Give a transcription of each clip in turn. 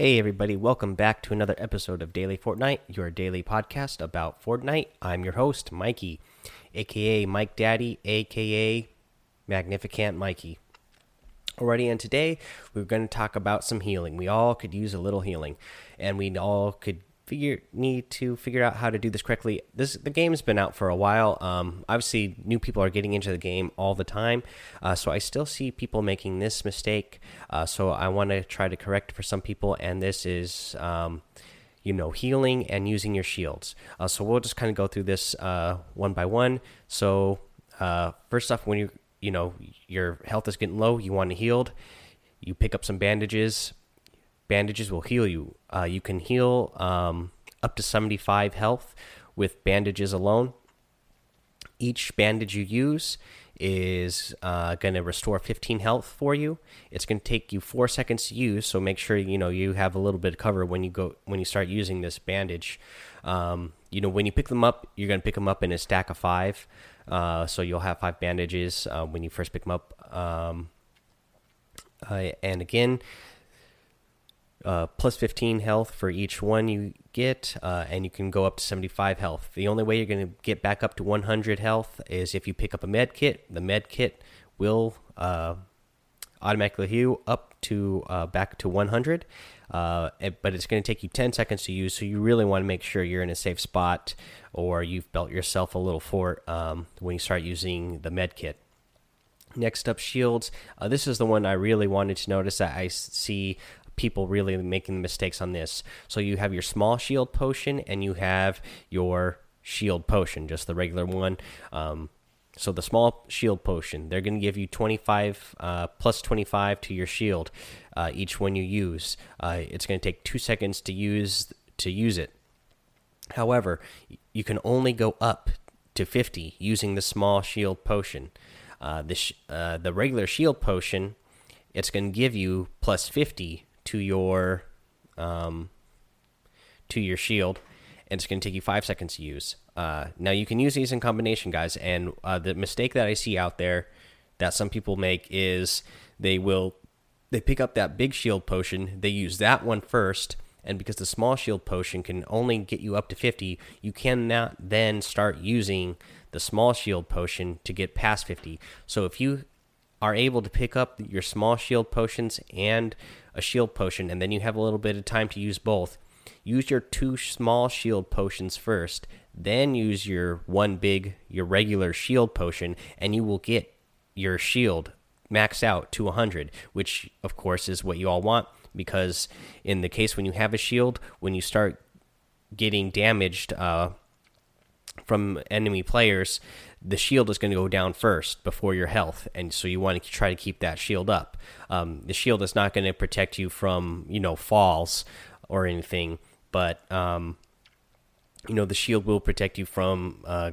Hey, everybody, welcome back to another episode of Daily Fortnite, your daily podcast about Fortnite. I'm your host, Mikey, aka Mike Daddy, aka Magnificent Mikey. Alrighty, and today we're going to talk about some healing. We all could use a little healing, and we all could figure need to figure out how to do this correctly. This the game's been out for a while. Um, obviously, new people are getting into the game all the time, uh, so I still see people making this mistake. Uh, so I want to try to correct for some people, and this is. Um, you know, healing and using your shields. Uh, so we'll just kind of go through this uh, one by one. So uh, first off, when you you know your health is getting low, you want to healed. You pick up some bandages bandages will heal you. Uh, you can heal um, up to 75 health with bandages alone. Each bandage you use is uh, going to restore 15 health for you. It's going to take you four seconds to use, so make sure you know you have a little bit of cover when you go when you start using this bandage. Um, you know when you pick them up, you're going to pick them up in a stack of five, uh, so you'll have five bandages uh, when you first pick them up. Um, uh, and again, uh, plus 15 health for each one you get, uh, and you can go up to 75 health. The only way you're going to get back up to 100 health is if you pick up a med kit. The med kit will uh, automatically heal up to uh, back to 100, uh, but it's going to take you 10 seconds to use. So you really want to make sure you're in a safe spot, or you've built yourself a little fort um, when you start using the med kit. Next up, shields. Uh, this is the one I really wanted to notice that I see people really making mistakes on this. So you have your small shield potion and you have your shield potion, just the regular one. Um, so the small shield potion, they're going to give you 25 uh, plus 25 to your shield uh, each one you use. Uh, it's going to take two seconds to use to use it. However, you can only go up to 50 using the small shield potion. Uh, the uh, the regular shield potion, it's going to give you plus 50 to your um, to your shield, and it's going to take you five seconds to use. Uh, now you can use these in combination, guys. And uh, the mistake that I see out there that some people make is they will they pick up that big shield potion, they use that one first, and because the small shield potion can only get you up to 50, you cannot then start using the small shield potion to get past 50. So if you are able to pick up your small shield potions and a shield potion, and then you have a little bit of time to use both. Use your two small shield potions first, then use your one big, your regular shield potion, and you will get your shield maxed out to 100, which of course is what you all want because in the case when you have a shield, when you start getting damaged uh, from enemy players, the shield is going to go down first before your health, and so you want to try to keep that shield up. Um, the shield is not going to protect you from you know falls or anything, but um, you know the shield will protect you from uh,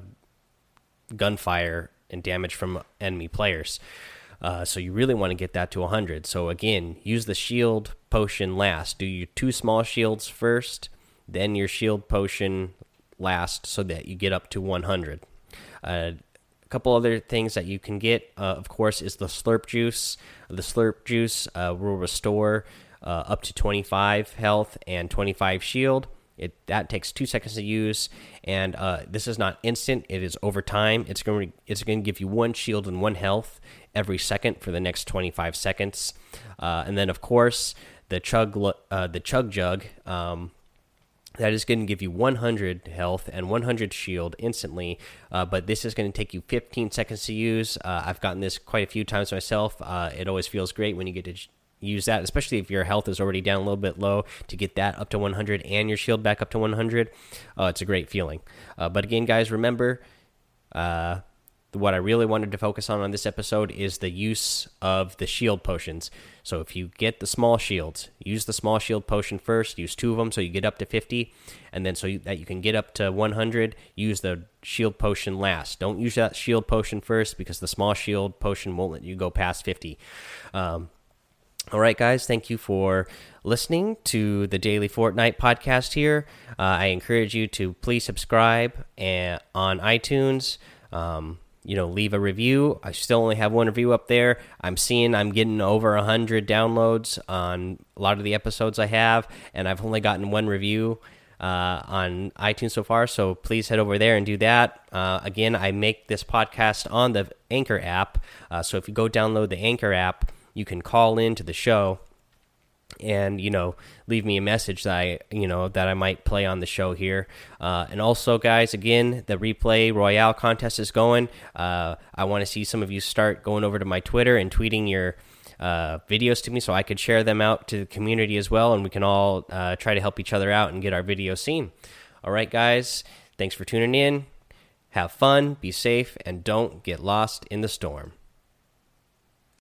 gunfire and damage from enemy players. Uh, so you really want to get that to 100. So again, use the shield potion last. Do your two small shields first, then your shield potion last, so that you get up to 100. Uh, a couple other things that you can get, uh, of course, is the slurp juice. The slurp juice uh, will restore uh, up to 25 health and 25 shield. It that takes two seconds to use, and uh, this is not instant. It is over time. It's going to it's going to give you one shield and one health every second for the next 25 seconds, uh, and then of course the chug the chug jug. Um, that is going to give you 100 health and 100 shield instantly uh, but this is going to take you 15 seconds to use. Uh, i've gotten this quite a few times myself. Uh, it always feels great when you get to use that especially if your health is already down a little bit low to get that up to 100 and your shield back up to 100 uh, it's a great feeling. Uh, but again guys remember uh, what I really wanted to focus on on this episode is the use of the shield potions. So if you get the small shields, use the small shield potion first. Use two of them so you get up to 50, and then so you, that you can get up to 100, use the shield potion last. Don't use that shield potion first because the small shield potion won't let you go past 50. Um, all right, guys, thank you for listening to the Daily Fortnite podcast here. Uh, I encourage you to please subscribe and, on iTunes. Um, you know, leave a review. I still only have one review up there. I'm seeing I'm getting over a hundred downloads on a lot of the episodes I have, and I've only gotten one review uh, on iTunes so far. So please head over there and do that. Uh, again, I make this podcast on the Anchor app. Uh, so if you go download the Anchor app, you can call in to the show and you know leave me a message that I you know that I might play on the show here. Uh, and also, guys, again, the replay royale contest is going. Uh, I want to see some of you start going over to my Twitter and tweeting your uh, videos to me so I could share them out to the community as well, and we can all uh, try to help each other out and get our videos seen. All right, guys, thanks for tuning in. Have fun, be safe, and don't get lost in the storm.